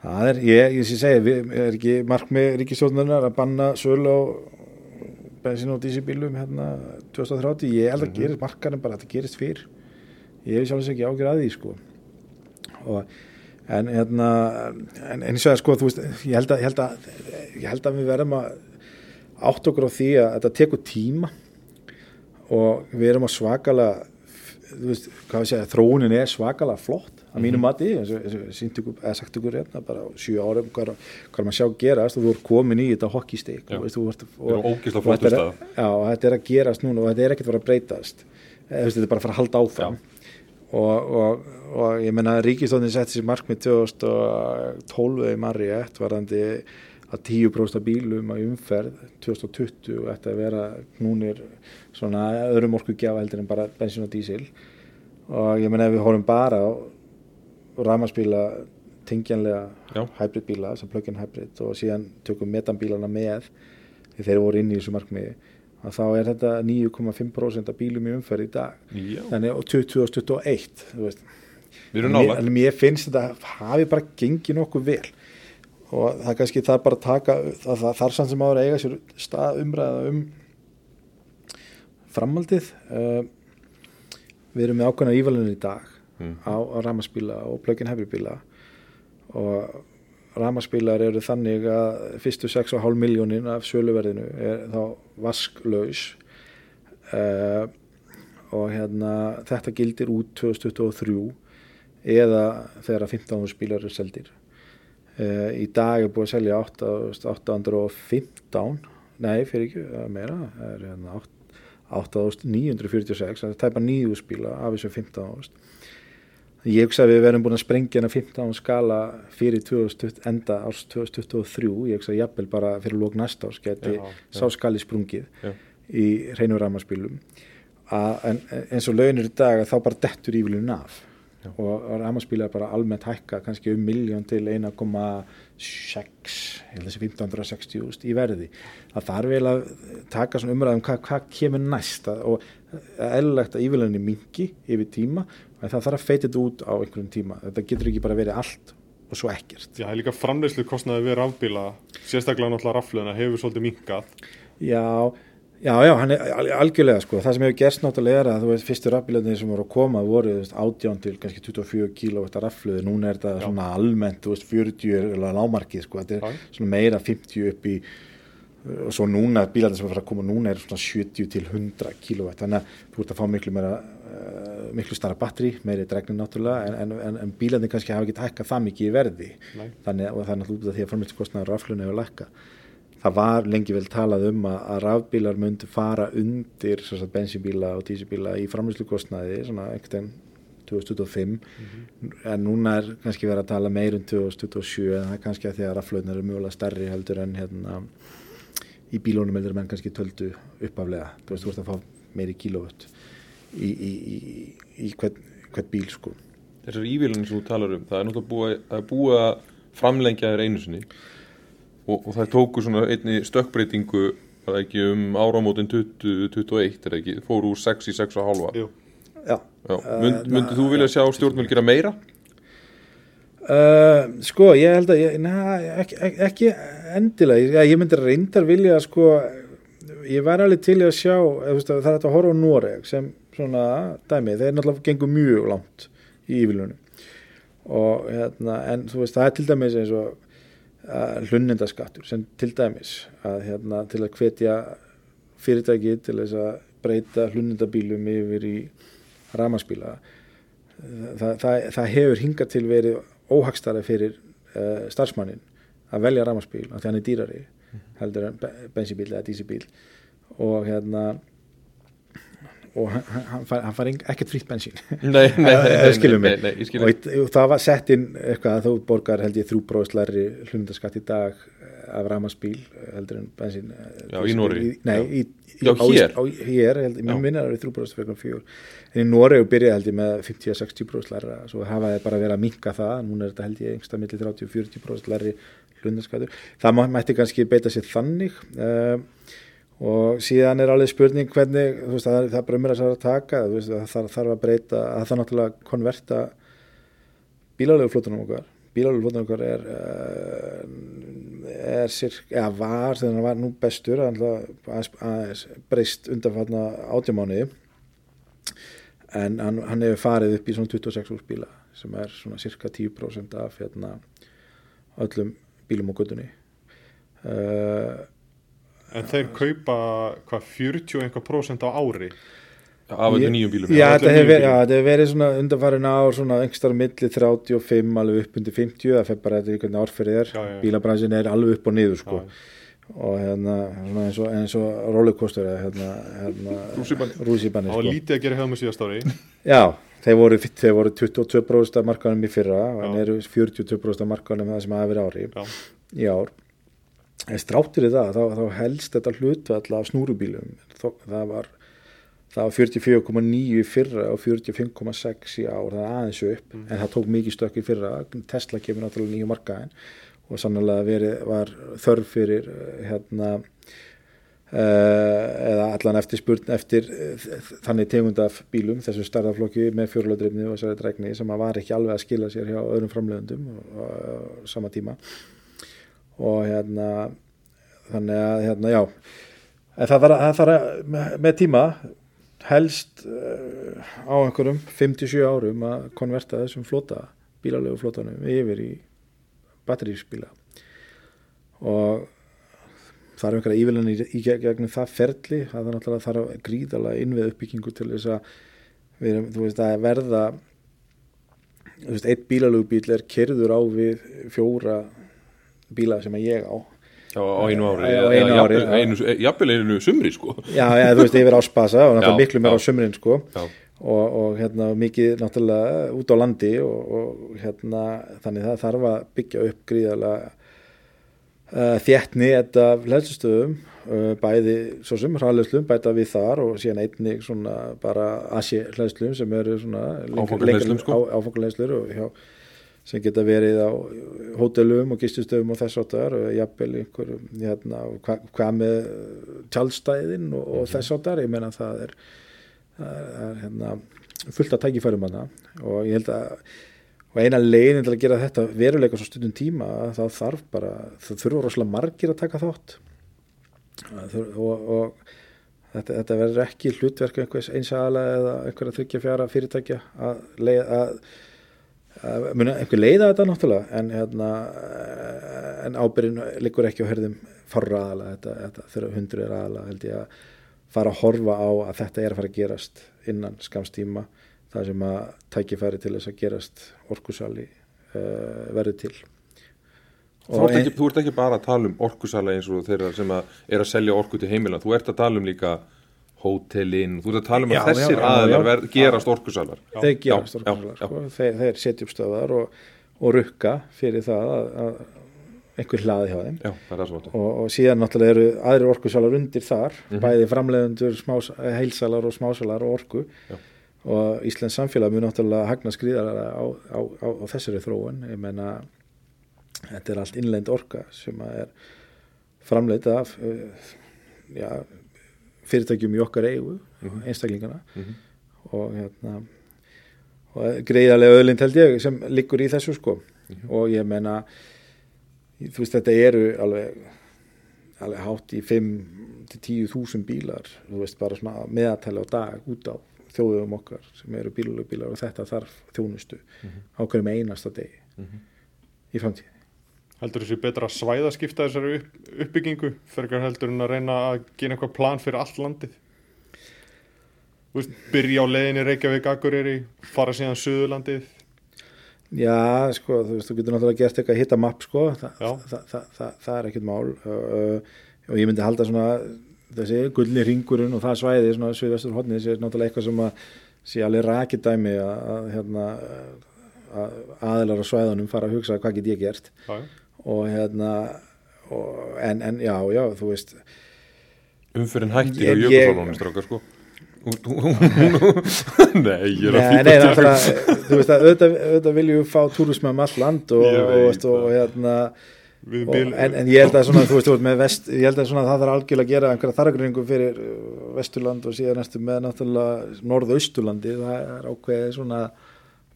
það er, ég, ég sé segja, við er ekki markmið ríkistjóðunar að banna sölu á bensin og dísibílum hérna 2030, ég held að mm -hmm. gerist markarinn bara að þetta gerist fyrr. Ég hef sjálfsög ekki ágjör að því sko. Og en hérna en eins og það sko þú veist ég held að, ég held að, ég held að við verðum að átt okkur á því að þetta tekur tíma og við erum að svakala þú veist, hvað við segja, þróunin er svakala flott að mínu mhm. mati eins og sagt ykkur hérna bara sjö árum hvað maður að sjá gerast og þú ert komin í þetta hockeysteik og þetta er, er að gerast núna og þetta er ekkert að vera að breytast. Þetta er bara að fara að halda áfram. Já og, og, og ég menna Ríkistóðin setti sér markmið 2012 í marri ett varðandi að 10% af bílum að umferð 2020 ætti að vera núnir svona öðrum orku gjafa heldur en bara bensin og dísil. Og ég menna ef við hórum bara á ramaspíla tingjanlega hybridbíla sem plug-in hybrid og síðan tökum metanbílana með því þeir voru inn í þessu markmiði að þá er þetta 9,5% af bílum í umferð í dag. Já. þannig á 2021 við erum nála en mér finnst þetta hafi bara gengið nokkuð vel. Og það kannski það bara að taka það, það þar sann sem áður eiga sér stað umræða um framaldið uh, við erum með ákveðna ívalinu í dag mm. á, á ramaspíla og plug-in hefribíla og Ramaspílar eru þannig að fyrstu 6,5 miljónin af söluverðinu er þá vasklaus uh, og hérna þetta gildir út 2023 eða þegar 15 spílar eru seldir. Uh, í dag er búið að selja 815, nei fyrir ekki, meira, það er hérna 8.946, það er tæpa nýju spíla af þessu 15.000 Ég hugsa að við verðum búin að sprengja hana 15 skala fyrir 2020, enda árs 2023, ég hugsa að jafnvel bara fyrir lók næsta árs geti já, já. sá skali sprungið já. í reynur ramaspílum en eins og launir í dag þá bara dettur ívilun af og ramaspílar bara almennt hækka kannski um miljón til 1,6 ég held þessi 1560 í verði. Það þarf vel að taka umræðum hvað hva kemur næst og eðlilegt að ívilunni mingi yfir tíma en það þarf að feita þetta út á einhverjum tíma. Þetta getur ekki bara verið allt og svo ekkert. Já, það er líka framleyslu kostnaði við rafbíla sérstaklega náttúrulega raflöðina hefur svolítið minkað Já, já, já, hann er algjörlega sko, það sem hefur gerst náttúrulega er að þú veist, fyrstu rafbílaðinni sem voru að koma voru átján til kannski 24 kíló raflöði, núna er þetta já. svona almennt, þú veist, 40 er lámarkið sko, þetta er svona meira 50 upp í og svo núna, bílarnir sem er að koma núna er svona 70 til 100 kíló þannig að þú ert að fá miklu meira uh, miklu starra batteri, meiri dregnin náttúrulega en, en, en bílarnir kannski hafa ekki hækkað það mikið í verði. Nei. þannig að það er náttúrulega því að formilskostnaður raflunni hefur lækka það var lengi vel talað um að, að rafbílar myndi fara undir bensínbíla og dísibíla í framlýslukostnaði svona einhvern 2025 en núna er kannski verið að tala meir um 2027 en það er kannski að því að raflöðin eru mjögulega stærri heldur en hérna í bílónum heldur menn kannski töldu uppaflega þú veist, þú veist að fá meiri kílóvött í, í, í, í hvern, hvern bíl sko. Þessar ívílunum sem þú talar um, það er náttúrulega búið, er að framlengja þér einu sinni. Og, og það tóku svona einni stökkbreytingu það er ekki um áramótin 2021 er það ekki, fóru úr 6 í 6,5 Jú. Já, Já, mynd, myndið þú vilja sjá stjórnmjöl gera meira? Uh, sko, ég held að ég, na, ekki, ekki, endilega. Ég, ég myndi reyndar vilja sko, ég væri alveg til að sjá veist, það er þetta að horfa á Noreg sem svona dæmi, þeir náttúrulega gengur mjög langt í yfirlunum og hérna, en þú veist það er til dæmis eins og uh, hlunnindaskattur sem til dæmis að hérna til að hvetja fyrirtæki til þess að breyta hlunnindabílum yfir í ramaspíla það, það, það hefur hingað til verið óhagstara fyrir uh, starfsmannin að velja ramaspíl af því hann er dýrari heldur en be- bensínbíl eða dísibíl og hérna og hann, hann- fær, fær ekkert frýtt bensín Nei, nei, (laughs) nei, og og það var sett inn eitthvað að þú borgar held ég þrjú bróðslæri hlundaskatt í dag eh, af ramaspíl heldur en bensín eh, Já, í. Noregi. Nei, hér. á, hér held, Já. mér minna að það er þrjú bróðslæri fjögur en í Noregu byrjaði held ég með 50-60 bróðslæri svo hafa þeir bara verið að minka það núna er þetta held ég einsta milli 30-40 bróðslæri hlundaskattur það mætti kannski beita sér þannig uh, og síðan er alveg spurning hvernig, veist, það, það er bara umræðs að taka, veist, það þarf, að breyta að það náttúrulega konverta bílalegu flótunum okkar. Bílalegu flótunum okkar er uh, er sirk, eða var þegar hann var nú bestur aðeins, breyst undanfarna átjámáni en hann, hann hefur farið upp í svona 26 úrs bíla sem er svona cirka 10% af hérna, öllum bílum á göttunni uh, En þeir kaupa hvað 40 og einhver prósent á ári Af öllum nýjum bílum Já, þetta hefur verið, þetta verið svona undanfærin ár svona engstar milli 35 alveg upp undir 50 það fer bara þetta í hvernig árferðið er bílabransin er alveg upp og niður sko. Já. og hérna svona eins og, eins og rollercoaster hérna, hérna, Það var sko. lítið að gera hjá með síðast ári (laughs) Já, þeir voru, þeir voru 22% af markanum í fyrra en Já. eru 42% af markanum það sem verið ári Já. í ár en stráttur í það, þá, þá helst þetta hlutvall af snúrubílum. Það var það var 44,9 í fyrra og 45,6 í ár, það er aðeins upp Mhm. en það tók mikið stökk í fyrra. Tesla kemur náttúrulega nýju markaðin og sannlega verið, var þörf fyrir eh, hérna uh, eða allan eftir spurn eftir uh, þannig tegund af bílum þessu starðaflokki með fjórlöðrifni og þessari dregni sem var ekki alveg að skila sér hjá öðrum framleiðendum á sama tíma og hérna þannig að hérna já. En það þarf að, með, tíma helst uh, á einhverjum 57 árum að konverta þessum flota bílalegu flotanum yfir í batterísbíla og það er einhverja ívillan í, gegnum það ferli. Að það náttúrulega þarf gríðalega innvið uppbyggingu til þess að við þú veist, að verða þú veist, eitt bílalegu bíl er kerður á við fjóra bíla sem ég á. Já, á einu ári Á einu ári, jafnvel- einu- Jafnvel einu sumri sko. Já, já, þú veist, yfir áspasa og náttúrulega Já, miklu já. á sumrin sko. Og, og hérna mikið náttúrulega út á landi og, og hérna þannig það þarf að byggja upp gríðarlega uh, þéttni þetta hlæðslustöðum uh, bæði svo sem hraðlöðslum bæta við þar og síðan einnig svona bara asi hlæðslum sem eru svona Áfangahleðslum, sko. og hjá sem geta verið á hótelum og gistustöðum og þess áttar og jafnvel einhverjum hérna, og hva, hvað með tjálstæðin og, og þess áttar, ég meina það er það er, hérna, fullt að tækifærum hana og ég held að og eina leiðin til að gera þetta veruleika svo stundum tíma þá þarf bara, það þurfa rosalega margir að taka þátt. Þur- og, og þetta, þetta verður ekki hlutverk einhvers einsaðalega eða einhverja þryggja fjara fyrirtækja að, að muna, einhver leiða þetta náttúrulega en, hérna, en ábyrðin liggur ekki á herðum farra aðalega, þetta, þetta þurfa hundruð aðalega held ég að fara að horfa á að þetta er að fara að gerast innan skamstíma það sem að tækifæri til þess að gerast orkusali uh, verður til. Þú ert, ekki, þú ert ekki bara að tala um orkusala eins og þeirra sem að er að selja orku til heimila, þú ert að tala um líka hótelin, þú ert að tala um Já, að þessir já, já, aðeinar já. verð, gerast orkusalar þeir gera já. sko. þeir, þeir setja upp stöðar og, og rukka fyrir það að, að einhver hlaði hjá þeim Já, og, og síðan náttúrulega eru aðrir orkusalar undir þar Mhm. bæði framleiðendur, smás, heilsalar og smásalar og orku Já. og Íslands samfélag mun náttúrulega hagna skrýðar á, á, á, þessari þróun ég menna þetta er allt innlend orka sem að er framleitt af uh, já, fyrirtækjum í okkar eigu Mhm. einstaklingana Mhm. og hérna og greiðarlega öðlind held ég sem liggur í þessu sko Mhm. og ég menna þú veist þetta eru alveg alveg hátt í 5-10 þúsund bílar þú veist bara svona meðatæli á dag út á þjóðum okkar sem eru bílulegu og þetta þarf þjónustu á hverjum einasta degi Mhm. í framtíð Heldur þessi betra að svæðaskipta þessari upp, uppbyggingu fyrir heldur en að reyna að gera eitthvað plan fyrir allt landið? Veist, byrja á leiðinni Reykjavík Akureyri, fara síðan Suðurlandið. Já, sko, þú veist, þú getur náttúrulega gert eitthvað hitta mapp, sko, Þa, það, það, það, það er ekkert mál uh, og ég myndi halda svona þessi gullni ringurinn og það svæði svona sviðvestur hodnið sé náttúrulega eitthvað sem að sé alveg rakidæmi að, að hérna að aðilar á svæðunum fara að hugsa hvað get ég gert já. Og hérna og, en, en já, já, þú veist. Umfyrin hættir Ég- jökulsálunum strákar sko. (laughs) Nei, ég er að náttúrulega, þú veist að auðvitað, auðvitað viljum við fá túrisma um all land og, og, og, og hérna og, en, en ég held að svona, þú veist, vest, ég held að svona það þarf algjörlega að gera einhverja þargringu fyrir uh, vesturland og síðan næstu með náttúrulega norðausturlandi, það er ákveðið svona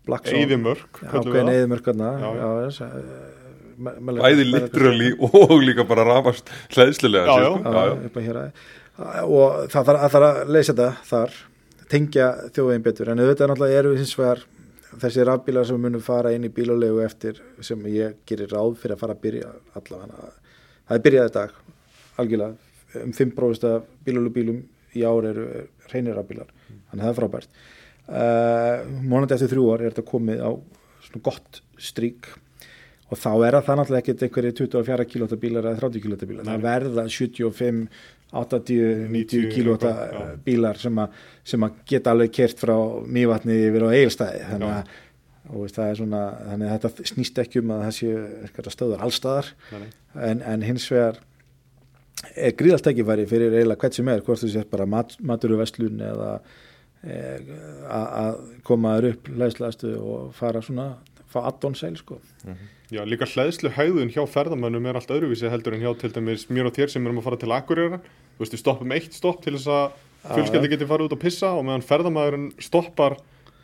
black zone, það. eðimörkarna Já, já. já, já, Bæði literally og líka bara rafast já. sko. og það þarf að, leysa þetta þar tengja þjóðveginn betur. En auðvitað náttúrulega eru hins vegar þessi rafbílar sem munum fara inn í bílalegu eftir sem ég gerir ráð fyrir að fara að byrja allavega. Það er byrjað í dag algjörlega. Um 5% af bílalubílum í ár eru reynir rafbílar. Þannig að það er frábært. Uh, mónandi eftir þrjú ár er þetta komið á svona gott strík og þá er það náttúrulega ekkert einhverju 24 kW bílar eða 30 kW bílar. Það verða 75 80, 90 kW já. bílar sem, a, sem að geta alveg kert frá mývatni yfir á eigilstæði þannig að, veist, það er svona, þannig að þetta snýst ekki um að það séu Nei, nei. en, en hins vegar er gríðalt tækifæri fyrir eiginlega hvert sem er, hvort þú sér bara mat, maturuverslun eða e, að að koma þér upp læðslaðastu og fara svona fá addon seil sko Já, líka hlæðslu hægðun hjá ferðamönnum er allt öðruvísi heldur en hjá til dæmis mér og þér sem erum að fara til Akureyra. Þú veist, við stoppum eitt stopp til þess að fjölskyldi geti farið út að pissa og meðan ferðamæðurinn stoppar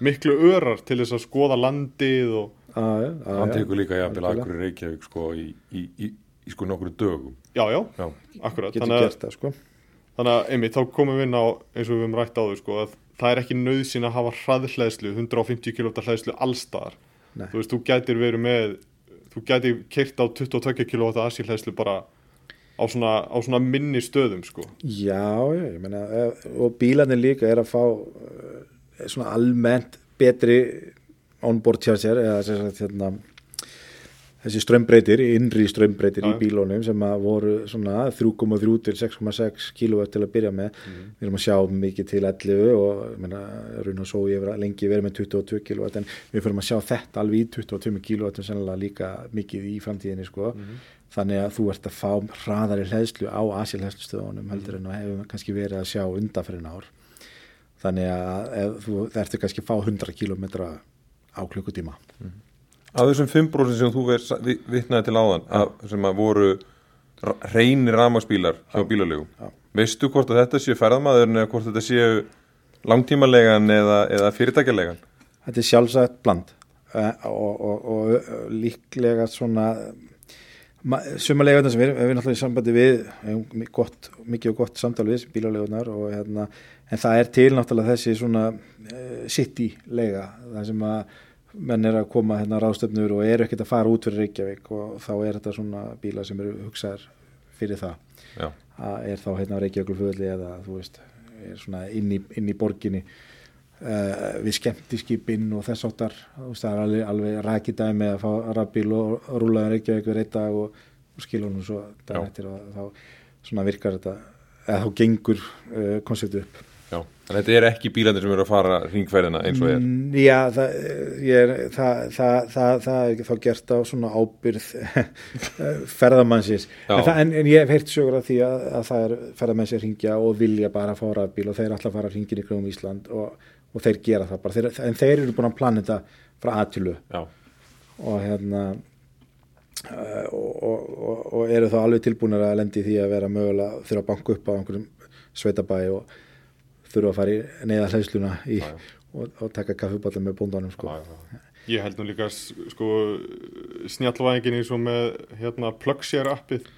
miklu örar til þess að skoða landið og að, að, Hann tekur líka jafnvel í Reykjavík sko í, í, í, í sko nokkru dögum já, já, Já, akkurat. getur Þannig að, gert það sko þannig að einmitt, þá komum við inn á eins og við höfum rætt á þau sko að það er ekki nöðsinn að hafa hraðhleðslu, 150 km hleðslu allstaðar. Nei. Þú veist, þú gætir verið með, þú gætir keirt á 22 km asílhleðslu bara á svona, á svona minni stöðum sko. Já, ég meina eh, og bílarnir líka er að fá eh, svona almennt betri onboard charger eða sem sagt, hérna, þessi strömbreytir, innri strömbreytir í bílónum sem að voru svona 3,3 til 6,6 kW til að byrja með. Við erum að sjá mikið til 11 og ég meina, raun og svo ég vera lengi verið með 22 kW en við fyrir að sjá þetta alveg í 22 kW en sennilega líka mikið í framtíðinni sko. Þannig að þú ert að fá hraðari hlæðslu á asílhæðslustöðunum heldur en hefur kannski verið að sjá undanferðin ár. Þannig að þú ertu kannski að fá 100 km á klukkutíma Af þessum 5% sem þú veist, vi, vitnaði til áðan að, sem að voru ra- hreinir rafmagsbílar hjá bílalegu Já. veistu hvort að þetta séu ferðamaðurinn eða hvort þetta séu langtímalegan eða, eða fyrirtækjalegan? Þetta er sjálfsagt bland. Uh, og, og, og líklega svona sumarlegunar sem við við erum náttúrulega í sambandi við gott, mikið og gott samtal við bílalegunar og hérna en það er til náttúrulega þessi svona uh, city lega það sem að menn er að koma hérna ráðstöfnur og eru ekkert að fara út fyrir Reykjavík og þá er þetta svona bílar sem eru hugsaðar fyrir það. Já, að er þá hérna Reykjavíkulföðli eða þú veist, er svona inn í, inn í borginni uh, við skemmtiskipinn og þess áttar það er alveg, alveg rækidæmi að fá rafbíl og rúlaði Reykjavík við reitt dag og, og skilur hún svo og þá svona virkar þetta eða þá gengur uh, konseptu upp Já, en þetta er ekki bílandir sem eru að fara ringferðina eins og er. Mm, Já, það, ég er, það, það, það, er þá gert á svona ábyrð (laughs) ferðamannsins. En, en, en ég hef heyrt sögur af því að, að það er ferðamenn sem ringja og vilja bara fá rafbíl og þeir ætla að fara ringin í kringum Ísland og, og þeir gera það bara, þeir, en þeir eru búin að plana þetta frá aðtilu og hérna uh, og, og, og, eru þá alveg tilbúinir að lendi því að vera mögulega þurfa að banka upp á einhverjum sveitabæ og þurfa að fara í neða já. og, og taka kaffiballa með bóndanum sko. Ég held nú líka sko snjallvæðingin eins og með hérna Plugshare appið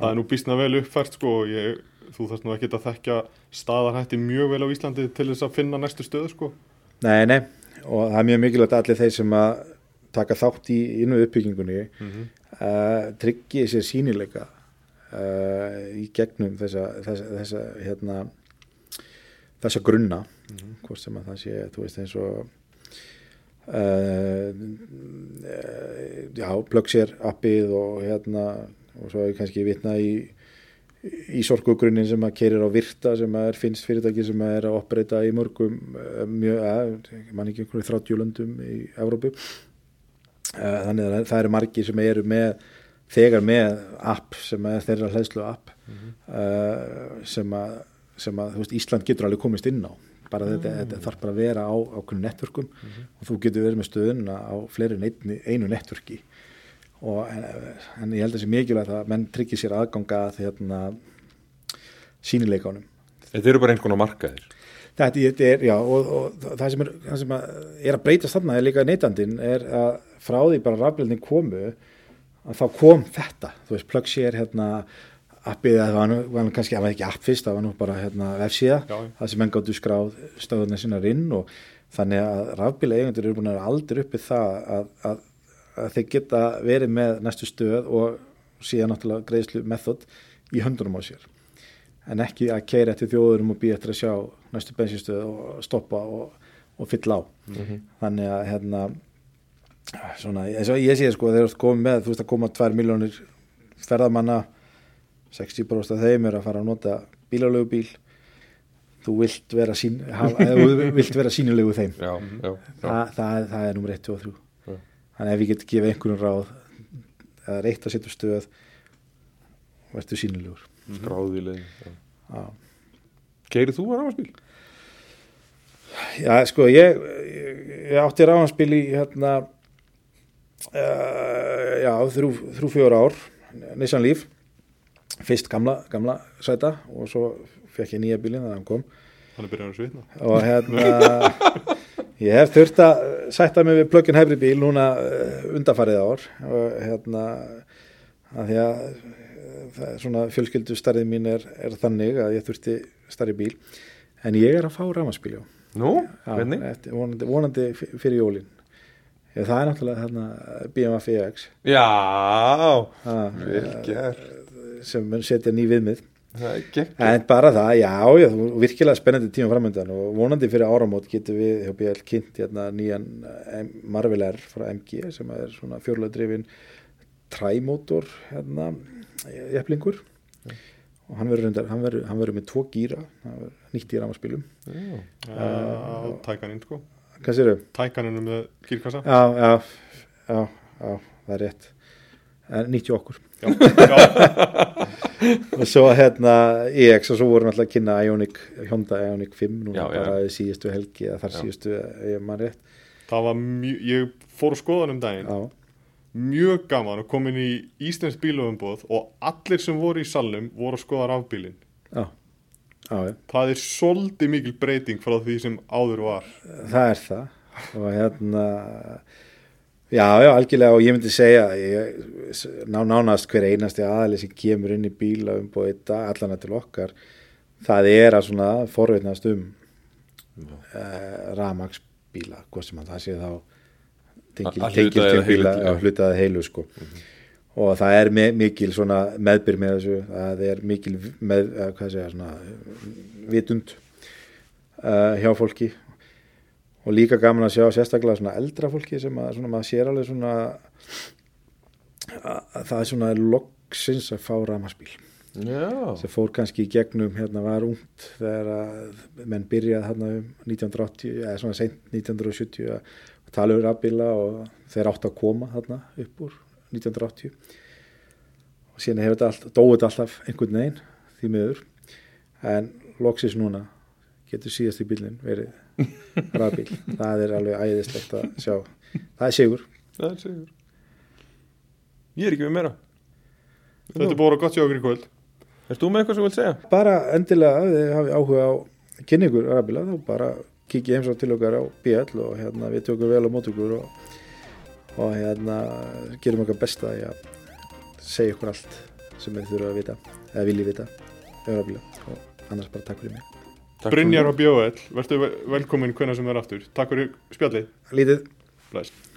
það er nú býstna vel uppfært sko og ég, þú þarfst nú ekki að þekkja staðarhætti mjög vel á Íslandi til þess að finna næstu stöð sko Nei, nei, og það er mjög mikilvægt allir þeir sem að taka þátt í innu uppbyggingunni mm -hmm. uh, tryggi sér sínileika uh, í gegnum þessa, þessa, þessa hérna þessa grunna hvort sem að það sé, þú veist eins og uh, uh, já, plöggsir appið og hérna og svo er kannski vitna í í sorkugrunnin sem að keirir á virta sem að er finnst fyrirtæki sem að er að oppreita í mörgum eh, mjög, að, mann ekki einhverju 30 löndum í Evrópu. Þannig að það eru margir sem eru með þegar með app sem er þeirra hlæðslu app uh, sem að, sem að veist, Ísland getur alveg komist inn á. Bara þetta, þetta þarf bara að vera á ákveðinu networkum og þú getur verið með stöðuna á fleiri en einu, einu networki. Og en, en ég held að það sé mikilvægt að menn tryggir sér aðganga að hérna, sínileikanum Þetta eru bara einhvern konar markaðir. Þetta þetta er, já, og, og það sem er, það sem að er að breytast þarna er líka neytandinn er að frá því bara rafbildin komu að þá kom þetta, þú veist, Plugshare hérna appið, það var, nú, var kannski, var ekki app fyrst, það var nú bara hérna vefsíða, það sem menn gáttu skráð stöðuna sinnar inn og þannig að rafbíla eigendur eru búin að aldrei uppið það að, að, að þeir geta verið með næstu stöð og síðan náttúrulega greiðslu method í höndunum á sér. En ekki að keira eftir þjóðurum og býja eftir að sjá næstu bensinstöð og stoppa og, og fylla á. Þannig að hérna svona, eins og ég sé sko þegar þú komið með, þú veist að koma 2 miljónir ferðamanna 60% af þeim er að fara að nota bílalögu bíl þú vilt vera, sín, vera sínilegu þeim Já, já, já. Þa, það, það er nummer 1, 2 og 3 Já. þannig ef ég get gefið einhvern ráð að setja upp stöð verður sínilegur já. Já. Keirið þú að ráðspil? Já, sko, ég, ég, ég átti ráðanspil í hérna uh, já, þrjú, þrjú fjóra ár Nissan Leaf fyrst gamla, gamla sæta og svo fekk ég nýja bílinn þegar hann kom. Hann er byrjað að svitna. Og hérna ég hef þurft að sætta mig við plug-in hybrid bíl núna uh, undarfarið ár. Og hérna að því að er svona fjölskyldu starrið mín er, er þannig að ég þurfti starri bíl. En ég er að fá rámaspíl já. Nú, hvernig? vonandi, vonandi fyrir jólin. Já, það er náttúrulega þarna BMF EX Já, það, vel gert sem mun setja ný viðmið. En bara það, já, já, virkilega spennandi tíma framöndan og vonandi fyrir áramót getum við hjá BL kynnt hérna nýjan M- Marvel R frá MG sem er svona fjórlega drifin træmótor hérna, jeflingur og hann verður, með tvo verður nýtt í rámaspilum á tækaninn sko. Tækaninu með kýrkassa Já, já, já, já, það er rétt en nýtti okkur. Já, já, (laughs) og svo hérna EX og svo voru náttúrulega að kynna Ioniq, Honda Ioniq 5 núna Já, já. bara í síðustu helgi eða þar Já. síðustu, ef ég man rétt. Það var mjög ég fór að skoða hann um daginn. Já, mjög gaman að koma inn í Íslands bílöfumbóð og allir sem voru í salnum voru að skoða rafbílinn. Já, já, já, það er svolítið mikil breyting frá því sem áður var. Það er það. Og hérna já, já, algjörlega og ég myndi segja ég, ná, nánast hver einasti aðali sem kemur inn í bíla um búið allana til okkar það er að svona forveitnast um uh, ramagsbíla, hvað sem að það sé þá tengil, Að- að heilu, hlutaði heilu sko. Og það er me, mikil svona meðbyr með þessu, það er mikil með, uh, hvað segja, svona vitund uh, hjá fólki og líka gaman að sjá sérstaklega svona eldra fólki sem að svona maður sér alveg svona að, að það er svona loksins að fá ramaspíl sem fór kannski í gegnum hérna var ungt þegar að menn byrjað hérna um 1980 eða svona sent 1970 að tala um rafbíla og þeir áttu að koma hérna upp úr 1980 og síðan hefur þetta allt, dóið alltaf einhvern veginn því miður. En loksis núna getur síðast í bílinn verið rafbíl það er alveg æðislegt að sjá. Það er sigur. Það er sigur. Ég er ekki með meira. Þetta er búin að gott sjá okkur í kvöld. Erst þú með eitthvað sem þú vilt segja? bara endilega ef þið hafi áhuga á kynningur rafbíla þá bara kikið heimsá til okkar á BL og hérna við tökum vel á mót okkur og, og hérna gerum okkar besta í að segja ykkur allt sem þið þurfa að vita eða viljið vita um rafbíla. Og annars bara takk fyrir mig Takk Brynjar á Bjóðell, verður velkomin hvenna sem það er aftur. Takk fyrir spjallið. Lítið. Bless.